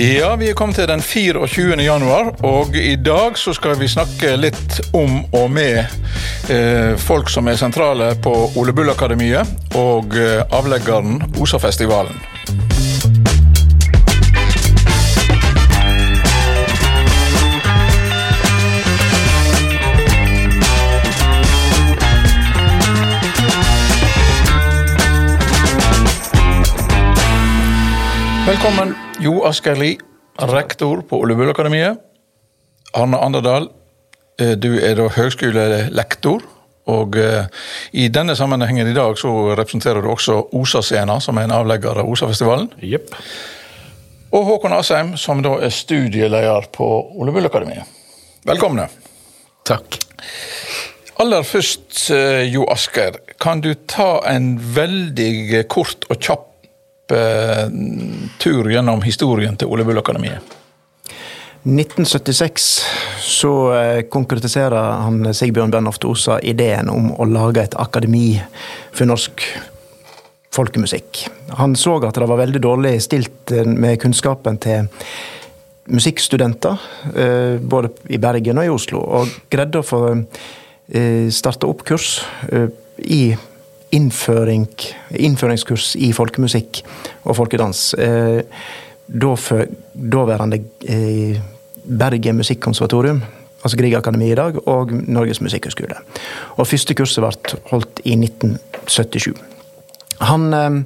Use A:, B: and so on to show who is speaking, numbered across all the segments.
A: Ja, vi er kommet til den 24. januar, og i dag så skal vi snakke litt om og med eh, folk som er sentrale på Ole Bull-akademiet og eh, avleggeren Osafestivalen. Velkommen, Jo Asgeir Lie, rektor på Ole Bull-akademiet. Arne Anderdal, eh, du er da høgskolelektor. Og eh, i denne sammenhengen i dag så representerer du også Osa-scena, som er en avlegger av OSA-festivalen.
B: Yep.
A: Og Håkon Asheim, som da er studieleder på Ole Bull-akademiet. Velkomne.
B: Takk.
A: Aller først, eh, Jo Asker, kan du ta en veldig kort og kjapp tur gjennom historien til Ole Bull-akademiet?
C: 1976 så eh, konkretiserer han Sigbjørn Bennhoft Osa ideen om å lage et akademi for norsk folkemusikk. Han så at det var veldig dårlig stilt eh, med kunnskapen til musikkstudenter, eh, både i Bergen og i Oslo, og greide å få eh, starte opp kurs eh, i innføring, innføringskurs i folkemusikk og folkedans. Eh, da for daværende eh, Bergen Musikkonservatorium, altså Griegakademiet i dag, og Norges musikkhøgskole. Og første kurset ble holdt i 1977. Han eh,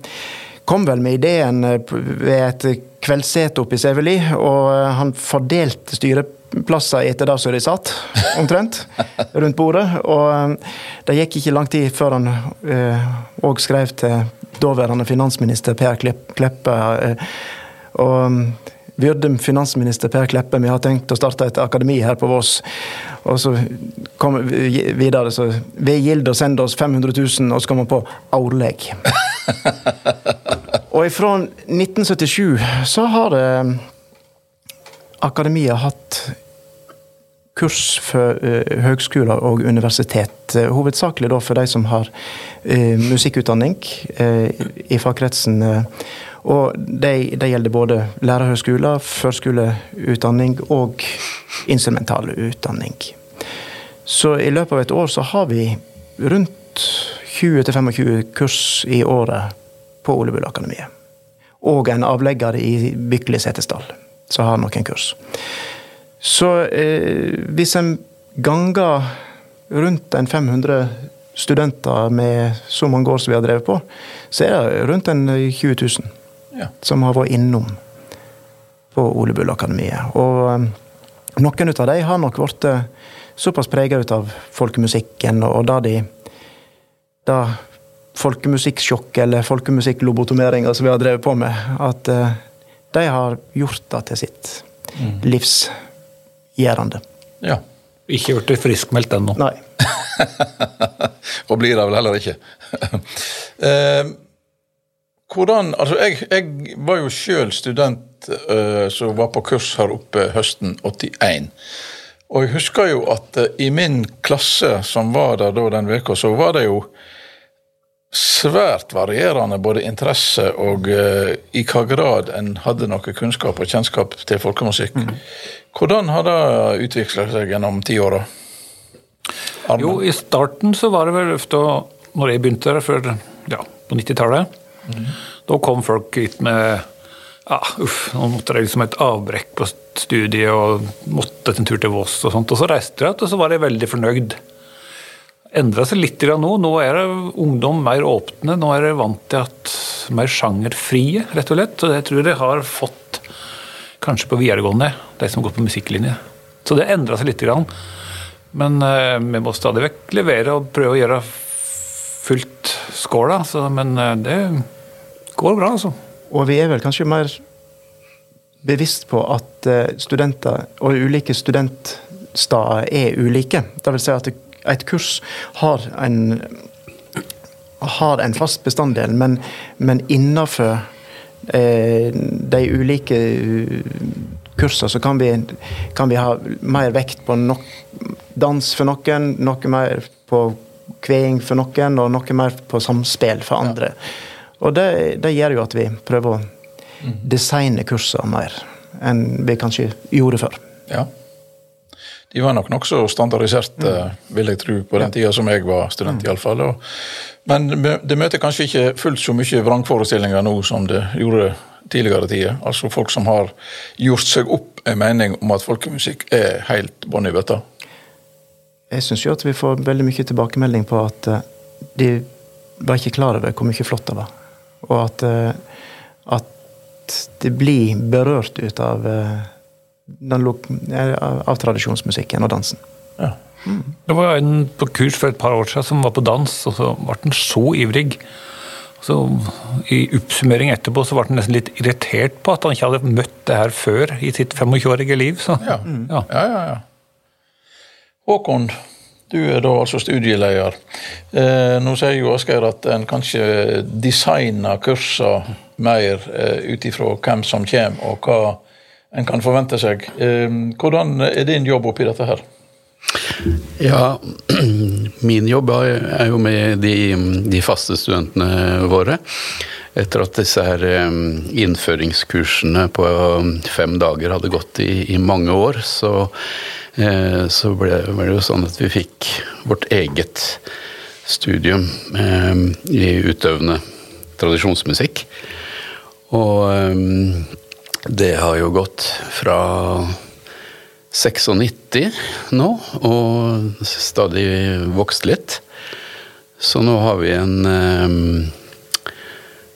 C: kom vel med ideen ved et kveldssete oppe i Sæveli, og han fordelte styreplasser etter det som de satt, omtrent, rundt bordet. Og eh, det gikk ikke lang tid før han òg skrev til daværende finansminister Per Kleppe. eh, og Vyrde finansminister Per Kleppe, vi har tenkt å starte et akademi her på Voss. Og så kom vi videre, så ved Gilde å sende oss 500 000, og så kom vi på årlig. og ifra 1977 så har det akademiet hatt kurs for uh, høgskoler og universitet. Uh, hovedsakelig da for de som har uh, musikkutdanning i fagkretsen. Og det de gjelder både lærerhøgskoler, førskoleutdanning og instrumental utdanning. Så i løpet av et år så har vi rundt 20-25 kurs i året på Ole Akademiet. Og en avlegger i Bykle Setesdal, som har noen kurs. Så eh, hvis en ganger rundt en 500 studenter med så mange år som vi har drevet på, så er det rundt en 20 000
A: Ja.
C: som har vært innom på Ole Bull Akademiet. Og eh, noen av de har nok blitt eh, såpass prega av folkemusikken, og da de da folkemusikksjokk eller folkemusikklobotomeringa som vi har drevet på med, at eh, de har gjort det til sitt livsgjørende.
A: Ja.
B: Ikke blitt friskmeldt ennå.
C: Nei.
A: Og blir det vel heller ikke. Eh, hvordan Altså, jeg, jeg var jo sjøl student eh, som var på kurs her oppe høsten 81. Og jeg husker jo at eh, i min klasse som var der da den veka, så var det jo svært varierende både interesse og uh, i hva grad en hadde noe kunnskap og kjennskap til folkemusikk. Hvordan har det utvikla seg gjennom ti tiåra?
B: Jo, i starten så var det vel ofte Når jeg begynte der før, ja, på 90-tallet, da kom folk hit med ja, uff, nå måtte de liksom et avbrekk på studiet og måtte en tur til Voss og sånt. Og så reiste de igjen, og så var de veldig fornøyd. Endra seg litt nå. Nå er det ungdom mer åpne. Nå er de vant til at mer sjangerfrie, rett og slett. Og det tror jeg de har fått kanskje på videregående, de som går på musikklinje. Så det endra seg litt. Grann. Men eh, vi må stadig vekk levere og prøve å gjøre fullt skåla. Men eh, det går bra, altså.
C: Og vi er vel kanskje mer bevisst på at eh, studenter og ulike studentsteder er ulike. Det vil si at et kurs har en har en fast bestanddel, men, men innenfor eh, de ulike kursene så kan vi, kan vi ha mer vekt på nok dans for noen, noe mer på kveing for noen, og noe mer på samspill for andre. Og det, det gjør jo at vi prøver å designe kursene mer enn vi kanskje gjorde før.
A: Ja. De var nok nokså standardiserte, mm. vil jeg tro, på den tida som jeg var student, mm. iallfall. Men det møter kanskje ikke fullt så mye vrangforestillinger nå som det gjorde tidligere tider. Altså folk som har gjort seg opp en mening om at folkemusikk er helt bånn i bøtta.
C: Jeg syns jo at vi får veldig mye tilbakemelding på at eh, de var ikke klar over hvor mye flott det var. Og at, eh, at det blir berørt ut av eh, av tradisjonsmusikken og dansen. Ja.
B: Mm. Det var en på kurs for et par år siden som var på dans, og så ble han så ivrig. Så I oppsummering etterpå så ble han nesten litt irritert på at han ikke hadde møtt det her før i sitt 25-årige liv. Så,
A: ja. Mm. Ja. ja, ja, ja. Håkon, du er da altså studieleder. Eh, nå sier jo Asgeir at en kanskje designer kurser mer eh, ut ifra hvem som kommer, og hva en kan forvente seg. Ehm, hvordan er din jobb oppi dette her?
D: Ja, min jobb er jo med de, de faste studentene våre. Etter at disse her ehm, innføringskursene på fem dager hadde gått i, i mange år, så, eh, så ble, ble, det jo sånn at vi fikk vårt eget studium ehm, i utøvende tradisjonsmusikk. Og det har jo gått fra 96 nå, og stadig vokst litt. Så nå har vi en eh,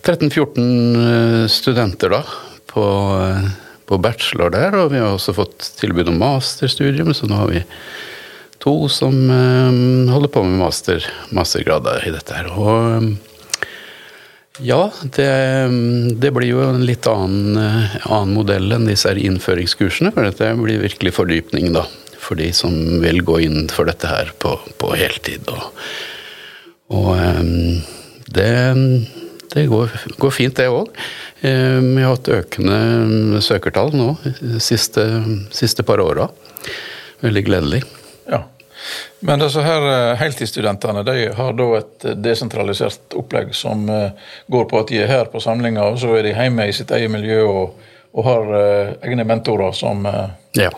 D: 13-14 eh, studenter da, på, eh, på, bachelor der, og vi har også fått tilbud om masterstudium, så nå har vi to som eh, holder på med master, mastergrader i dette her. Og eh, ja, det, det, blir jo en litt annen, eh, annen modell enn disse innføringskursene. For dette blir virkelig fordypning, da. For de som vil gå inn for dette her på, på heltid. Og, og eh, det, det går, går, fint, det òg. Eh, vi har hatt økende søkertall nå de siste, siste par åra. Veldig gledelig.
A: Men disse her eh, heltidsstudentene de har da et eh, desentralisert opplegg som eh, går på at de er her på samlinga, og så er de hjemme i sitt eget miljø og, og har egne mentorer som ja.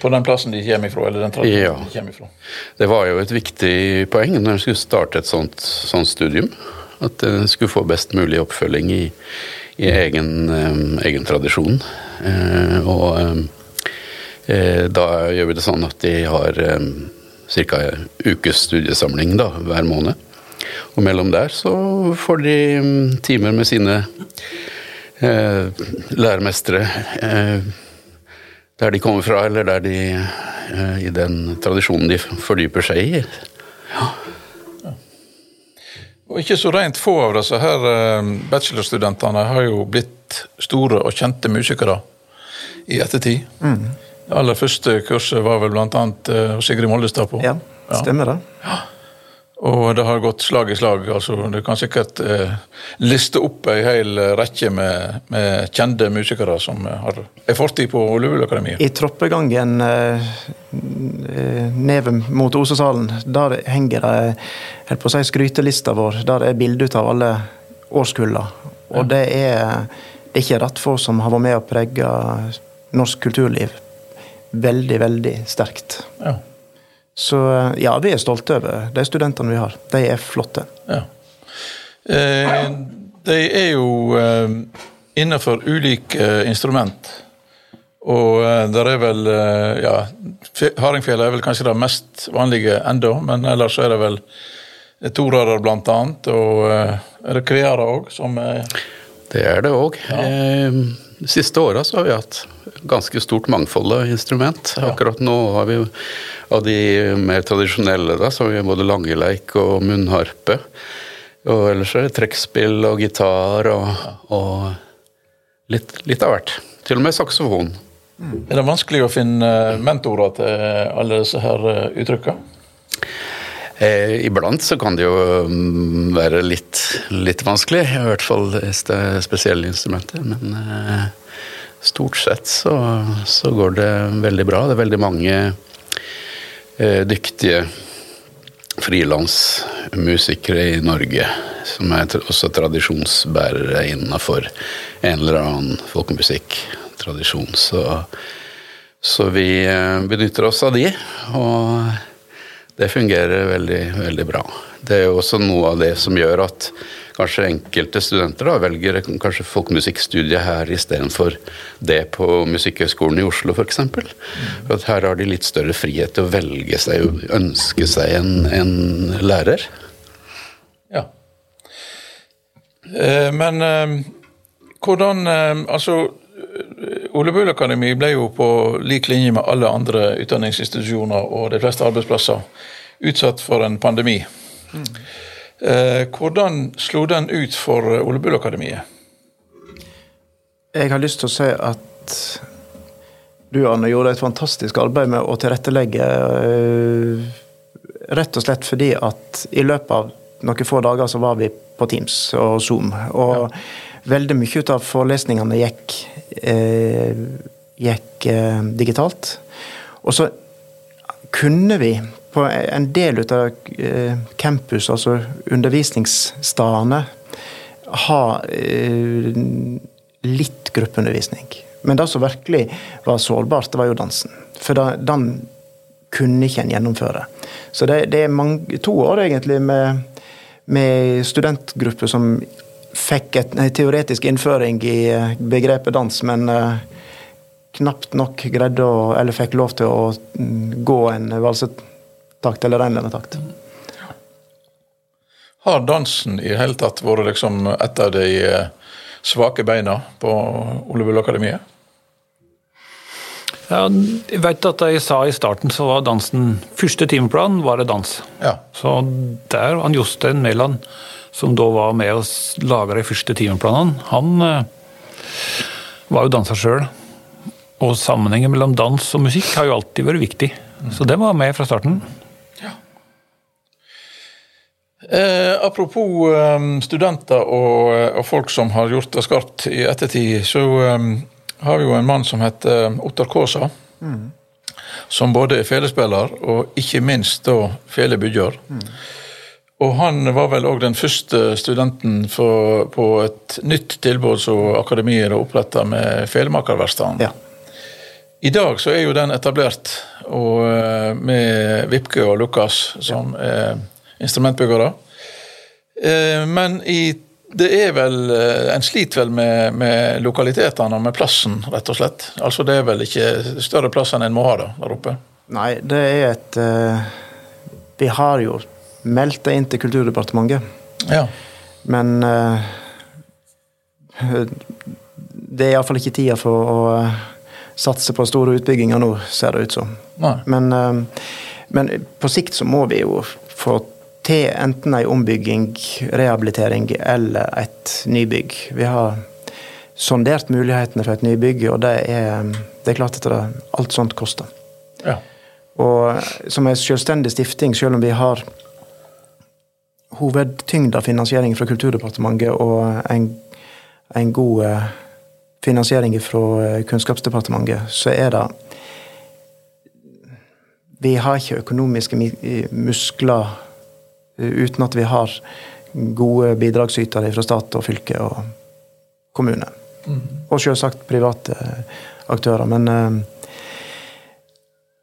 A: På, den plassen de kommer ifra, eller den ja. de kommer ifra.
D: Det var jo et viktig poeng når en skulle starte et sånt, sånt studium. At en skulle få best mulig oppfølging i, i egen, um, egen, tradisjon. Uh, og um, da gjør vi det sånn at de har um, ca. ukes studiesamling da, hver måned. Og mellom der så får de mm, timer med sine eh, læremestere eh, der de kommer fra, eller der de eh, i den tradisjonen de fordyper seg i. Ja.
A: Og ikke så rent få av disse her eh, bachelorstudentene har jo blitt store og kjente musikere i ettertid. Mm. Det aller første kurset var vel bl.a. Uh, Sigrid Mollestad på.
C: Ja, stemmer det. Ja.
A: Og det har gått slag i slag. altså Du kan sikkert eh, liste opp ei hel rekke med, med kjente musikere som har ei fortid på Luvulakademiet.
C: I troppegangen eh, nede mot Osesalen, der henger det helt på å si, skrytelista vår. Der er bilde av alle årskulla. Og ja. det, er, det er ikke rett få som har vært med å prege norsk kulturliv veldig, veldig sterkt. Ja. Så ja, vi er stolte over de studentene vi har. De er flotte. Ja.
A: Eh, de er jo eh, innenfor ulike eh, instrument. Og eh, der er vel eh, ja, Hardingfjella er vel kanskje det mest vanlige enda, men ellers er det vel torarer blant annet. Og eh, er det kvearer òg som
D: Det er det òg. Ja. De siste åra har vi hatt ganske stort mangfold av instrument. Akkurat nå har vi av de mer tradisjonelle, da, så har vi både langeleik og munnharpe. Og ellers er det trekkspill og gitar og, og litt, litt, av hvert. Til og med saksofon.
A: Mm. Er det vanskelig å finne mentorer til alle disse her eh, uttrykka?
D: Eh, iblant så kan det jo mm, være litt, litt vanskelig, i hvert fall det spesielle instrumenter. Men eh, stort sett så, så, går det veldig bra. Det er veldig mange eh, dyktige frilansmusikere i Norge som er også tradisjonsbærere innenfor en eller annen folkemusikk tradisjon. Så, så vi eh, benytter oss av de, og det fungerer veldig, veldig bra. Det er jo også noe av det som gjør at kanskje enkelte studenter da, velger kanskje folkemusikkstudiet her istedenfor det på Musikkhøgskolen i Oslo f.eks. For, for at her har de litt større frihet til å velge seg og ønske seg en, en lærer.
A: Ja. Eh, men eh, hvordan eh, Altså, Ole Bull Akademi ble jo på lik linje med alle andre utdanningsinstitusjoner og de fleste arbeidsplasser utsatt for en pandemi. Mm. hvordan slo den ut for Ole Bull Akademiet?
C: Jeg har lyst til å si at du, Anne, gjorde et fantastisk arbeid med å tilrettelegge. eh, Rett og slett fordi at i løpet av noen få dager så var vi på Teams og Zoom. Og veldig mye ut av forelesningene gikk, eh, gikk eh, digitalt. Og så kunne vi på en del av eh, campus, altså undervisningsstedene, ha eh, litt gruppeundervisning. Men det som virkelig var sårbart, det var jo dansen. For da, den kunne ikke en gjennomføre. Så det, det er mange, to år egentlig med, med studentgrupper som fikk et, en teoretisk innføring i eh, begrepet dans, men uh, knapt nok greide å, eller fikk lov til å mm, gå en valsetakt eller reinlendetakt.
A: Har dansen i det hele tatt vært liksom et av de eh, svake beina på Ole Bull Akademiet?
B: Ja, jeg vet at jeg sa i starten så var dansen Første timeplan var det dans.
A: Ja.
B: Så der han Jostein Mæland, som da var med og laga de første timeplanene, han eh, var jo danser sjøl. Og sammenhengen mellom dans og musikk har jo alltid vært viktig. Så det var med fra starten.
A: Eh, apropos eh, studenter og, og folk som har gjort det skarpt i ettertid, så eh, har vi jo en mann som heter Ottar Kaasa. Som både er felespiller og ikke minst da felebygger. Og han var vel òg den første studenten for, på et nytt tilbud som akademiet oppretta med Felemakerverkstedet.
C: Ja.
A: I dag så er jo den etablert, og eh, med Vipke og Lukas som er instrumentbyggere. Eh, Men i, det er vel eh, En sliter vel med, med lokalitetene og med plassen, rett og slett. Altså Det er vel ikke større plass enn en må ha da, der oppe.
C: Nei, det er et eh, Vi har jo meldt det inn til Kulturdepartementet,
A: Ja.
C: men uh, Det er iallfall ikke tida for å eh, satse på store utbygginger nå, ser det ut som. Men, uh, men på sikt så må vi jo få til enten ei ombygging, rehabilitering eller et nybygg. Vi har sondert mulighetene for et nybygg, og det er, det er klart at det, alt sånt koster.
A: Ja.
C: Og som en selvstendig stifting, selv om vi har hovedtyngda finansiering fra Kulturdepartementet og en, en god eh, finansiering fra eh, Kunnskapsdepartementet, så er det Vi har ikke økonomiske muskler eh, uten at vi har gode bidragsytere fra stat og fylke og kommune. Og selvsagt private aktører. Men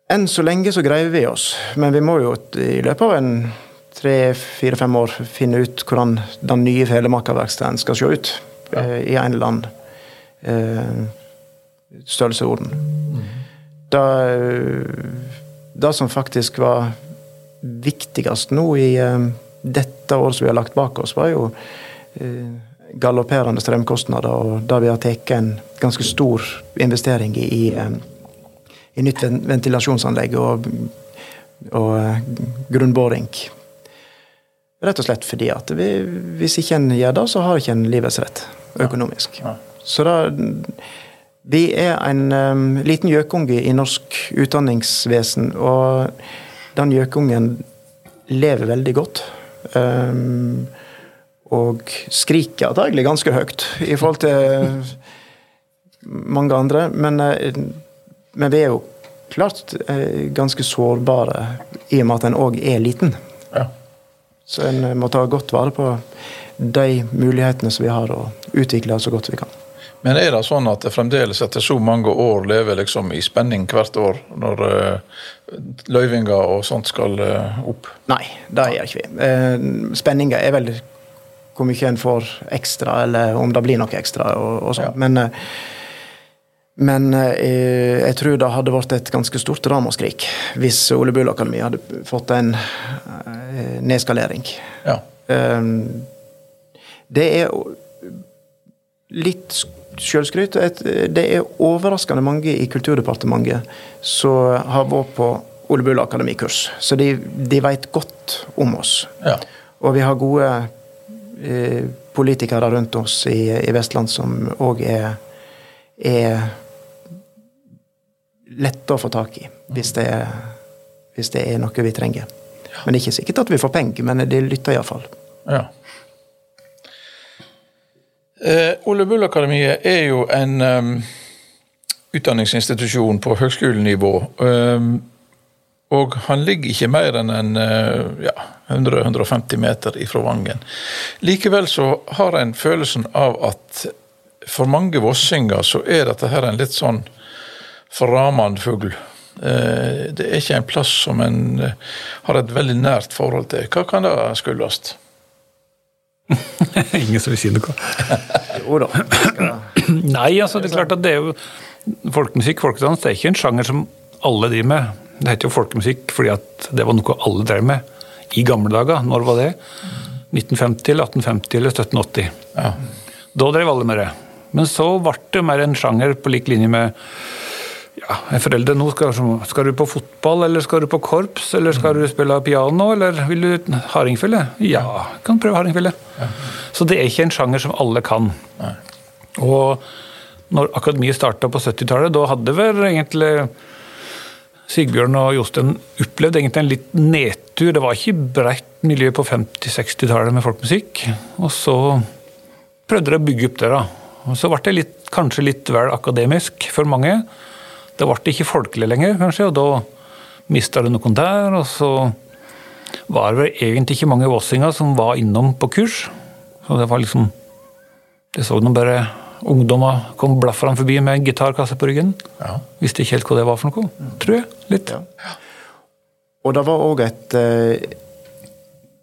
C: enn så lenge så greier vi oss. Men vi må jo i løpet av en tre-fire-fem år finne ut hvordan den nye felemakerverkstedet skal se ut. eh, I en eller annen eh, størrelsesorden. Det, det som faktisk var viktigst nå i eh, dette året som vi har lagt bak oss, var jo eh, galopperende strømkostnader, og da vi har tatt en ganske stor investering i, i, eh, nytt ventilasjonsanlegg og, og eh, grunnboring. Rett og slett fordi at vi, hvis ikke en gjør det, så har ikke en livets rett økonomisk.
A: Ja.
C: Så da Vi er en um, liten gjøkunge i norsk utdanningsvesen, og den gjøkungen lever veldig godt. Um, og skriker antagelig ganske høyt i forhold til mange andre. Men, eh, men vi er jo klart eh, ganske sårbare i og med at en òg er liten. Så en må ta godt vare på de mulighetene som vi har, og utvikle så godt vi kan.
A: Men er det sånn at det fremdeles etter så mange år lever liksom i spenning hvert år, når uh, løyvinger og sånt skal uh, opp?
C: Nei, det gjør ikke vi. Spenninga er vel hvor mye en får ekstra, eller om det blir noe ekstra. og, og sånt. Ja. Men, men jeg tror det hadde vært et ganske stort ramaskrik hvis Ole Bull Akademi hadde fått en nedskalering. Ja. Det er litt sjølskryt. Det er overraskende mange i Kulturdepartementet som har vært på Ole Bull Akademi-kurs. Så de, de veit godt om oss. Ja. Og vi har gode eh, politikere rundt oss i, i Vestland som òg er, er lette å få tak i, hvis det er, hvis det er noe vi trenger. Men det er ikke sikkert at vi får penger, men de lytter iallfall. Ja.
A: Eh, Ole Bull Akademiet er jo en um, utdanningsinstitusjon på høgskolenivå. Um, og han ligger ikke mer enn en, uh, ja, 100-150 meter ifra Vangen. Likevel så har en følelsen av at for mange vossinger så er dette her en litt sånn framand fugl. Uh, det er ikke en plass som en uh, har et veldig nært forhold til. Hva kan det skyldes?
B: Ingen som vil si noe. jo da. Nei, altså det er klart at det er jo Folkemusikk, folkedans, det er ikke en sjanger som alle driver med. Det heter jo folkemusikk fordi at det var noe alle drev med i gamle dager. Når var det? 1950 1850 eller 1780. Ja. Da drev alle med det. Men så ble det mer en sjanger på lik linje med ja, foreldre nå skal, skal, du på fotball, eller skal du på korps, eller skal du spille piano, eller vil du hardingfele? Ja, kan prøve hardingfele. Ja. Så det er ikke en sjanger som alle kan. Nei. Og når akademiet starta på 70-tallet, da hadde vel egentlig Sigbjørn og Jostein opplevd egentlig en litt nedtur. Det var ikke bredt miljø på 50-60-tallet med folkemusikk. Og så prøvde de å bygge opp det. da. Og Så ble det litt, kanskje litt vel akademisk for mange. Det ble ikke folkelig lenger, kanskje, og da mista det noen der. Og så var det egentlig ikke mange vossinger som var innom på kurs. Så det var liksom Det så nå bare ungdommer kom blafferne forbi med en gitarkasse på ryggen. Ja. Visste ikke helt hva det var for noe, tror jeg. Litt. Ja.
C: Og det var òg et eh,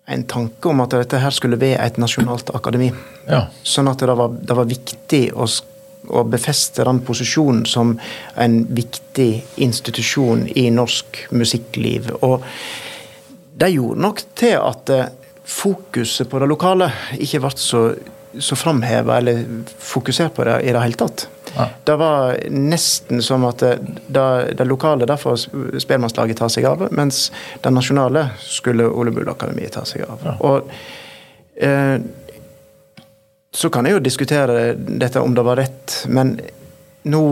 C: en tanke om at dette her skulle være et nasjonalt akademi. Ja. Sånn at det var, det var viktig å å befeste den posisjonen som en viktig institusjon i norsk musikkliv. Og det gjorde nok til at eh, fokuset på det lokale ikke ble så, så framheva eller fokusert på det i det hele tatt. Ja. Det var nesten som at det, det, det lokale derfor Spelmannslaget ta seg av, mens det nasjonale skulle Ole Bull Akademi ta seg av. Ja. Og eh, så kan jeg jo diskutere dette om det var rett, men nå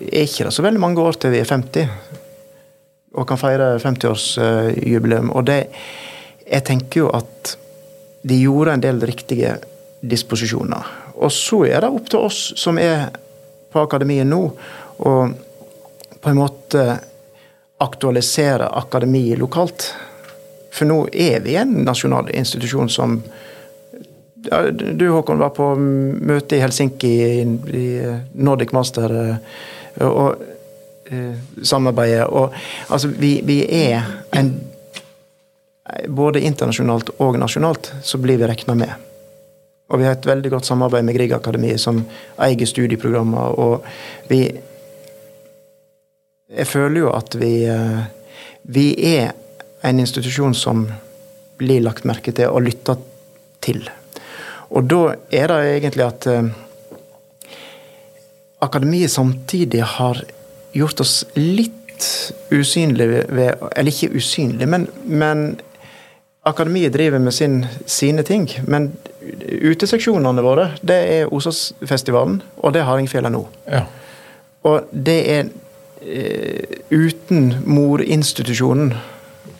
C: er ikke det så veldig mange år til vi er 50 og kan feire 50-årsjubileum. Og det Jeg tenker jo at de gjorde en del riktige disposisjoner. Og så er det opp til oss som er på akademiet nå, å på en måte aktualisere akademiet lokalt. For nå er vi en nasjonal institusjon som du Håkon var på møte i Helsinki i, i Nordic Master eh, og eh, samarbeidet. Og altså, vi, vi, er en Både internasjonalt og nasjonalt så blir vi regna med. Og vi har et veldig godt samarbeid med Griegakademiet, som eier studieprogrammer. Og vi Jeg føler jo at vi eh, Vi er en institusjon som blir lagt merke til og lytta til. Og da er det egentlig at eh, akademiet samtidig har gjort oss litt usynlige ved Eller ikke usynlige, men, men akademiet driver med sin, sine ting. Men uteseksjonene våre, det er Osasfestivalen, og det er Hardingfjella nå. Ja. Og det er eh, uten morinstitusjonen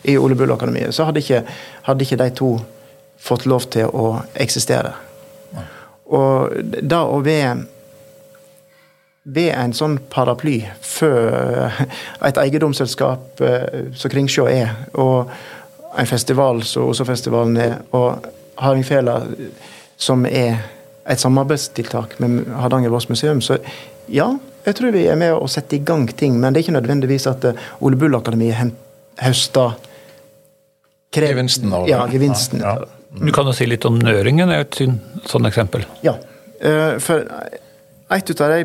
C: i Ole Bull Akademiet, så hadde ikke, hadde ikke de to fått lov til å eksistere. Og da å være ved en sånn paraply for et eiendomsselskap eh, som Kringsjå er, og en festival som Oslofestivalen er, og Hardingfela som er et samarbeidstiltak med Hardanger Voss museum, så ja, jeg tror vi er med å sette i gang ting. Men det er ikke nødvendigvis at eh, Ole Bull-akademiet høster
A: Gevinsten av
C: det. Ja, gevinsten. Ja, ja.
B: Du kan jo si litt om Nøringen, er et sånt eksempel.
C: Ja, eh, for et av de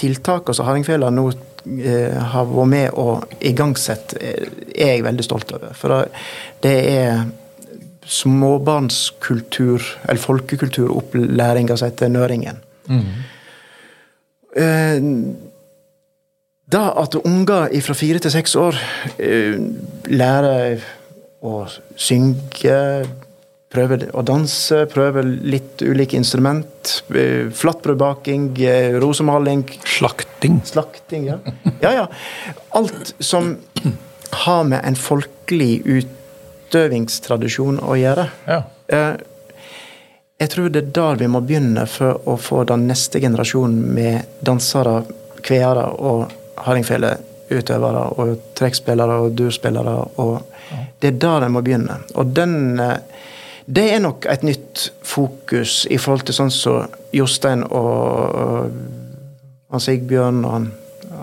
C: tiltakene som Hardingfela nå eh, har vært med og igangsett, er jeg veldig stolt over. For det er småbarnskultur, eller folkekulturopplæringa som heter Nøringen. Mm. Da at unger fra fire til seks år lærer å synge, prøve å danse, prøve litt ulike instrument. Eh, flatbrødbaking, eh, rosemaling.
B: Slakting.
C: Slakting, ja. ja. Ja, Alt som har med en folkelig utøvingstradisjon å gjøre. Ja. Eh, jeg tror det er der vi må begynne for å få den neste generasjonen med dansere, kveere og hardingfeleutøvere og trekkspillere og durspillere. og det er der en må begynne. Og den, eh, det er nok et nytt fokus i forhold til sånn som Jostein og og Sigbjørn og han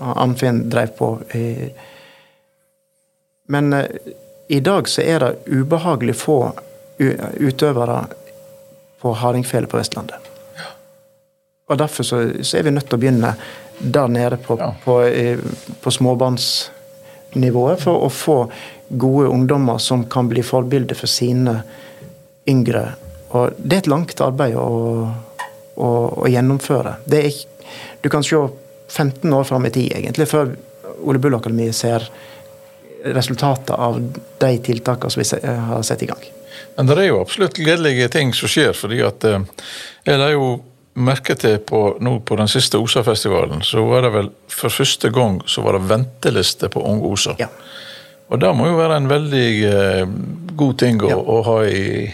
C: Anfinn drev på. Men eh, i dag så er det ubehagelig få utøvere på hardingfele på Vestlandet. Og Derfor så, så, er vi nødt til å begynne der nede på, ja. på, på småbarnsnivået for å få gode ungdommer som kan bli forbilde for sine yngre. Og det er et langt arbeid å, å, å gjennomføre. Er, du kan se 15 år fram i tid, egentlig, før Ole Bull Akademi ser resultatet av de tiltakene som vi har sett i gang.
A: Men det er jo absolutt gledelige ting som skjer. fordi at eh, Jeg la jo merke til på, nå på den siste OSA-festivalen, så var det vel for første gang så var det venteliste på Unge OSA. Ja. Og det må jo være en veldig eh, god ting å, ja. å ha i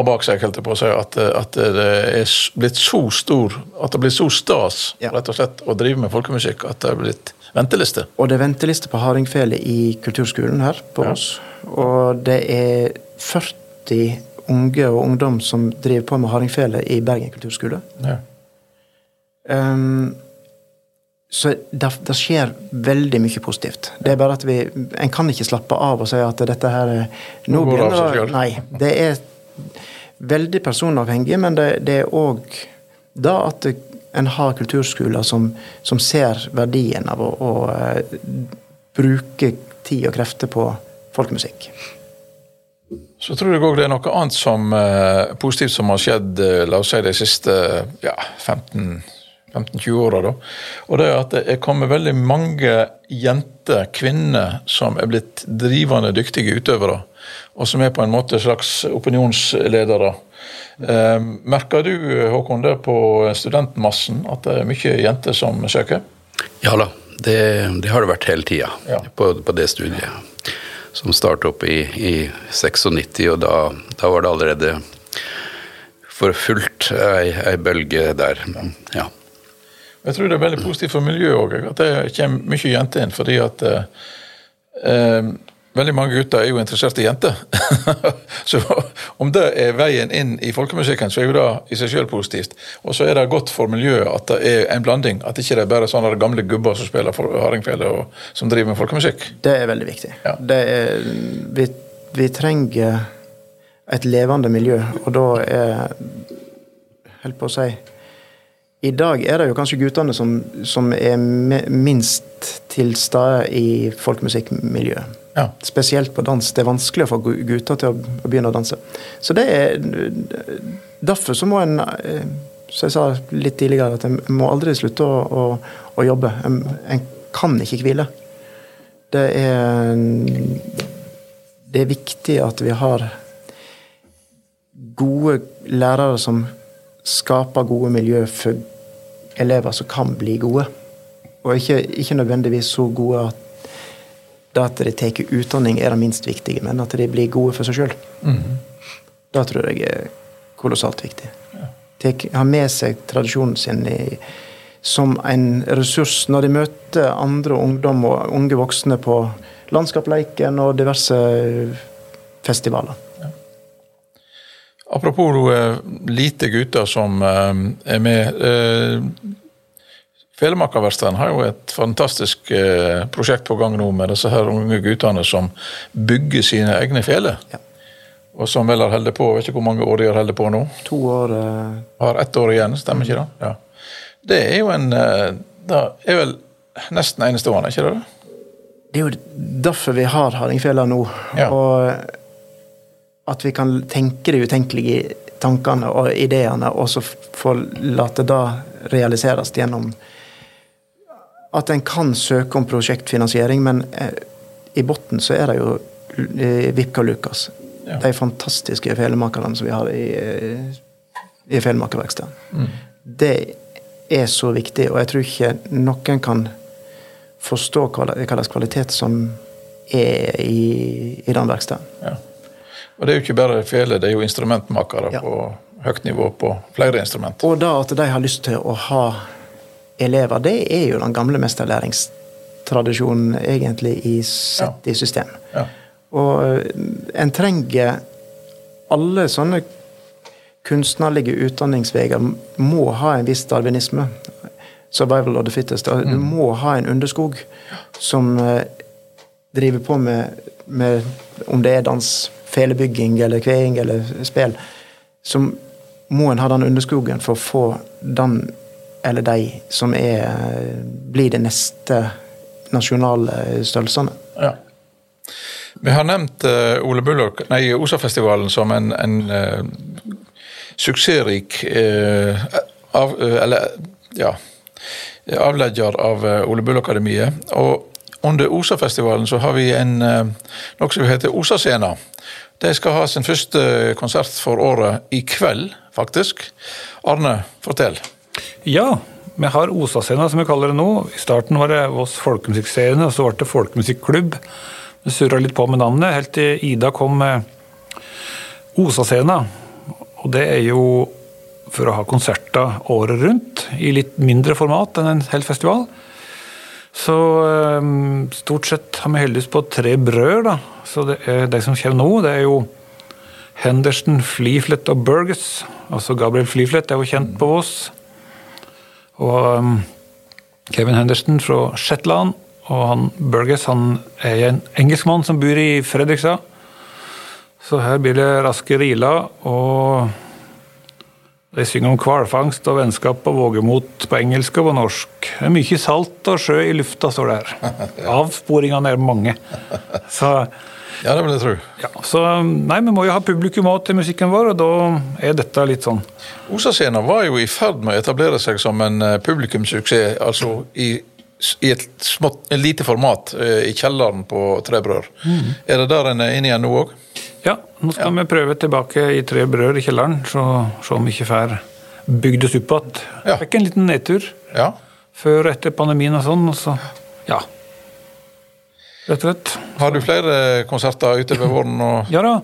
A: ha bak seg, helt på å si, at, at, det er blitt så stor At det blir så stas ja. rett og slett å drive med folkemusikk at det er blitt venteliste.
C: Og det er venteliste på hardingfele i kulturskolen her på oss. Og det er 40 unge og ungdom som driver på med hardingfele i Bergen kulturskole. Ja. Um, så det, det, skjer veldig mye positivt. Det er bare at vi En kan ikke slappe av og si at dette her Nå begynner det Nei. Det er veldig personavhengig, men det, det er òg da at en har kulturskoler som, som, ser verdien av å, å uh, bruke tid og krefter på folkemusikk.
A: Så tror jeg òg det er noe annet som eh, positivt som har skjedd uh, la oss si de siste ja, 15 15-20 åra. Og det er at det er kommet veldig mange jenter, kvinner, som er blitt drivende dyktige utøvere. Og som er på en måte slags opinionsledere. Eh, merker du Håkon, det på studentmassen, at det er mye jenter som søker?
D: Ja da, det, det har det vært hele tida ja. på, på, det studiet. Som startet opp i, i 96, og da, da, var det allerede for fullt ei, ei bølge der. Ja.
A: Jeg tror det er veldig positivt for miljøet òg, at det kommer mye jenter inn. fordi at eh, eh, veldig mange gutter er jo interessert i jenter. så om det er veien inn i folkemusikken, så er jo det i seg selv positivt. Og så er det godt for miljøet at det er en blanding. At ikke det er bare sånne gamle gubber som spiller hardingfele og som driver med folkemusikk.
C: Det er veldig viktig. Ja. Er, vi, vi trenger et levende miljø, og da er Holdt på å si i dag er det jo kanskje guttene som, som er minst til stede i folkemusikkmiljøet. Ja. Spesielt på dans. Det er vanskelig å få gutter til å, begynne å danse. Så det er Derfor så må en, eh, som jeg sa litt tidligere, at en må aldri slutte å, å, å jobbe. En, en, kan ikke hvile. Det er Det er viktig at vi har gode lærere som skaper gode miljø for elever som kan bli gode. Og ikke, ikke nødvendigvis så gode at det at de tar utdanning er det minst viktige, men at de blir gode for seg sjøl. Mm. Det tror jeg er kolossalt viktig. Ja. Ha med seg tradisjonen sin i, som en ressurs når de møter andre ungdom og unge voksne på Landskapleiken og diverse festivaler.
A: Apropos uh, lite gutter som uh, er med. Felemakerverkstedet har jo et fantastisk prosjekt på gang nå med disse her unge guttene som bygger sine egne feler. Ja. Og som vel har holdt på, vet ikke hvor mange år de har holdt på nå?
C: To år.
A: Har ett år igjen, stemmer ikke det? Ja. Det er jo en Det er vel nesten enestående, ikke det?
C: Det er jo derfor vi har hardingfela nå. Ja. Og at vi kan tenke det utenkelige tankene og ideene, og så få late det realiseres gjennom at en kan søke om prosjektfinansiering, men eh, i bunnen så er det jo eh, Vipka Lukas. Ja. De fantastiske felemakerne som vi har i, eh, i Felemakerverkstedet. Mm. Det er så viktig, og jeg tror ikke noen kan forstå hva slags kvalitet som er i, i den verkstedet. Ja.
A: Og det er jo ikke bare fele, det er jo instrumentmakere ja. på høyt nivå på flere instrument.
C: Og da at de har lyst til å ha elever, det er jo den gamle mesterlæringstradisjonen egentlig i sett i system. Ja. Og eh, en trenger alle sånne kunstnerlige utdanningsveier må ha en viss darwinisme. Survival of the fittest. Du mm. må ha en underskog som eh, driver på med, med om det er dans felebygging eller kveing eller spill, så må en ha den underskogen for å få den eller de som er, blir de neste nasjonale størrelsene. Ja.
A: Vi har nevnt uh, Ole Bullock, nei, Osafestivalen som en, en uh, suksessrik uh, av, eller, ja, avlegger av Ole Bull-akademiet. Og under OSA-festivalen så har vi en noe som heter OSA-scena. De skal ha sin første konsert for året i kveld, faktisk. Arne, fortell.
B: Ja, vi har Osascena, som vi kaller det nå. I starten var det Voss folkemusikkscene, og så ble det folkemusikklubb. Vi surra litt på med navnet, helt til Ida kom med Osascena. Og det er jo for å ha konserter året rundt, i litt mindre format enn en hel festival. Så um, stort sett har vi heldigvis på tre brød, da. Så det er de som kommer nå, det er jo Henderson, Fleeflet og Burgess. Altså Gabriel Fleeflet er jo kjent på Voss. Og um, Kevin Henderson fra Shetland. Og han Burgess han er en engelskmann som bor i Fredrikstad. Så her blir det raske riler og de synger om hvalfangst og vennskap og vågemot på engelsk og på norsk. Det er mye salt og sjø i lufta, står det her. Avsporingene er mange. Så,
A: ja, det vil jeg tro.
B: Ja, så nei, vi må jo ha publikum òg til musikken vår, og da er dette litt sånn.
A: Osascena var jo i ferd med å etablere seg som en eh, publikumssuksess, altså i, i et, smått, et lite format eh, i kjelleren på Tre Brør. Mm. Er det der en er inne igjen nå òg?
B: Ja, nå skal ja. vi prøve tilbake i tre Brør i kjelleren, så se om vi ikke får bygd oss opp igjen. Ja. Fikk en liten nedtur ja. før og etter pandemien og sånn, og så ja. Rett og slett.
A: Har du flere konserter utover våren? Og...
B: Ja da.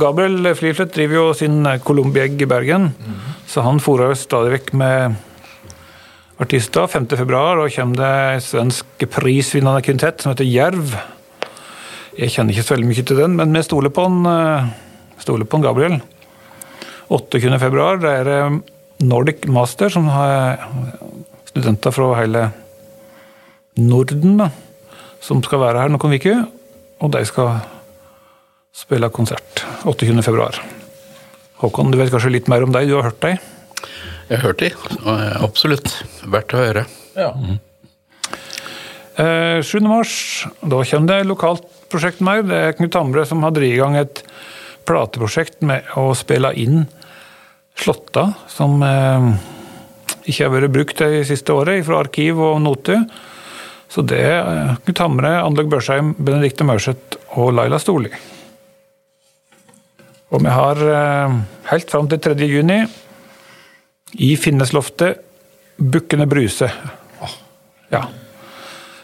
B: Gabriel Fliflet driver jo sin Colombiegg i Bergen, mm. så han fòrer stadig vekk med artister. 5.2 kommer det en svensk prisvinnende kvintett som heter Jerv. Jeg kjenner ikke så veldig mye til den, men vi stoler på, en, eh, stoler på han Gabriel. 28. februar, det er eh, Nordic Master, som har studenter fra hele Norden, da, som skal være her noen uker. Og de skal spille konsert 28. februar. Håkon, du vet kanskje litt mer om deg? Du har hørt deg?
D: Jeg har hørt dem, absolutt. Verdt å høre. Ja. Mm.
B: Eh, 7. mars, da kommer det lokalt prosjekt mer. Det er Knut Hamre som har drevet i gang et plateprosjekt med å spille inn slåtta som eh, ikke har vært brukt det siste året, fra arkiv og noter. Så det er Knut Hamre, Anlaug Børsheim, Benedicte Maurseth og Laila Storli. Og vi har eh, helt fram til 3. juni i Finnesloftet Bukkene Bruse. Ja.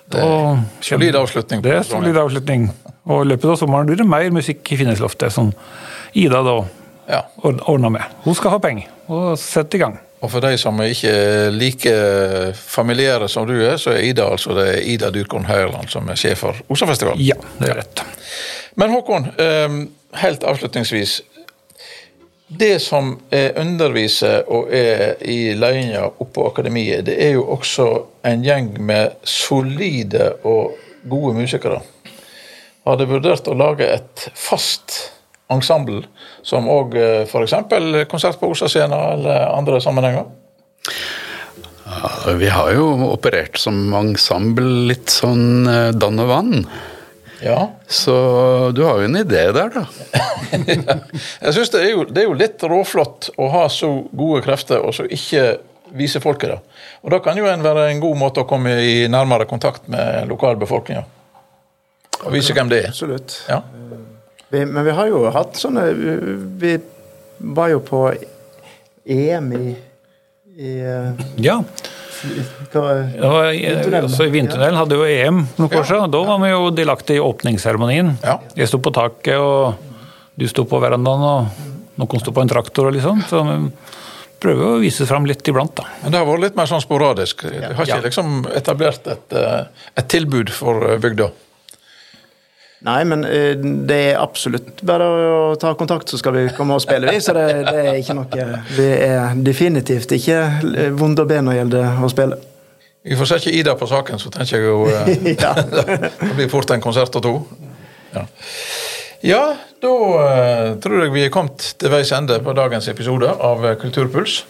A: Det er solid avslutning.
B: Det er solid avslutning. Og i løpet av sommeren blir det mer musikk i Finnesloftet, som Ida da ja. ordner med. Hun skal ha penger, og sette i gang.
A: Og for de som er ikke er like familiære som du er, så er Ida altså det er Ida Dyrkorn Høyerland som er sjef for Osafestivalen?
B: Ja, det er rett.
A: Men Håkon, ehm, helt avslutningsvis. det som er underviser og er i ledelsen oppå akademiet, det er jo også en gjeng med solide og gode musikere. Har dere vurdert å lage et fast ensemble, som òg f.eks. konsert på Osascena eller andre sammenhenger?
D: Ja, vi har jo operert som ensemble litt sånn eh, dann og vann.
A: Ja.
D: Så du har jo en idé der, da.
A: Jeg synes det det er jo litt råflott å ha så gode krefter og så ikke vise folket det. Og da kan jo en være en god måte å komme i nærmere kontakt med lokalbefolkninga. Og vise hvem det er.
C: Absolutt.
A: Ja.
C: Vi, men vi har jo hatt sånne Vi var jo på EM i, i eh,
B: Ja.
C: hva,
B: Det var, så I Vindtunnelen hadde jo EM noen år siden. Da var vi jo delaktige i åpningsseremonien.
A: Ja.
B: Jeg sto på taket, og du sto på verandaen, og noen sto på en traktor. og liksom. Så vi prøver å vise fram litt iblant, da.
A: Men det har vært litt mer sånn sporadisk. Du har ikke
B: Ja.
A: liksom etablert et, eh, et tilbud for eh, bygda.
C: Nei, men eh, det er absolutt bare å ta kontakt, så skal vi komme og spille, vi. Så det, det er ikke noe Det er definitivt ikke vonde ben når det gjelder å spille.
A: Vi får sette Ida på saken, så tenker jeg jo eh,
C: Ja.
A: Det blir fort en konsert og to. Ja, ja da eh, tror jeg vi er kommet til veis ende på dagens episode av eh, Kulturpuls.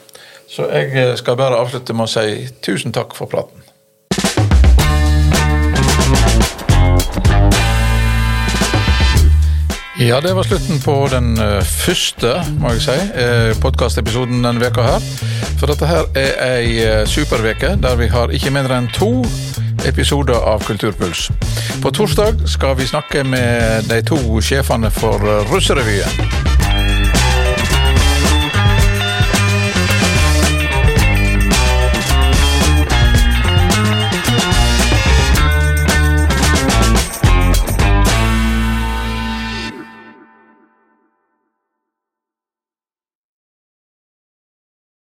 A: Så jeg eh, skal bare avslutte med å si tusen takk for praten. Ja, det var slutten på den eh, første, må jeg si, eh, podkastepisoden denne veka her. For dette her er ei eh, superveke der vi har ikke mindre enn to episoder av Kulturpuls. På torsdag skal vi snakke med de to sjefene for Russerevyen.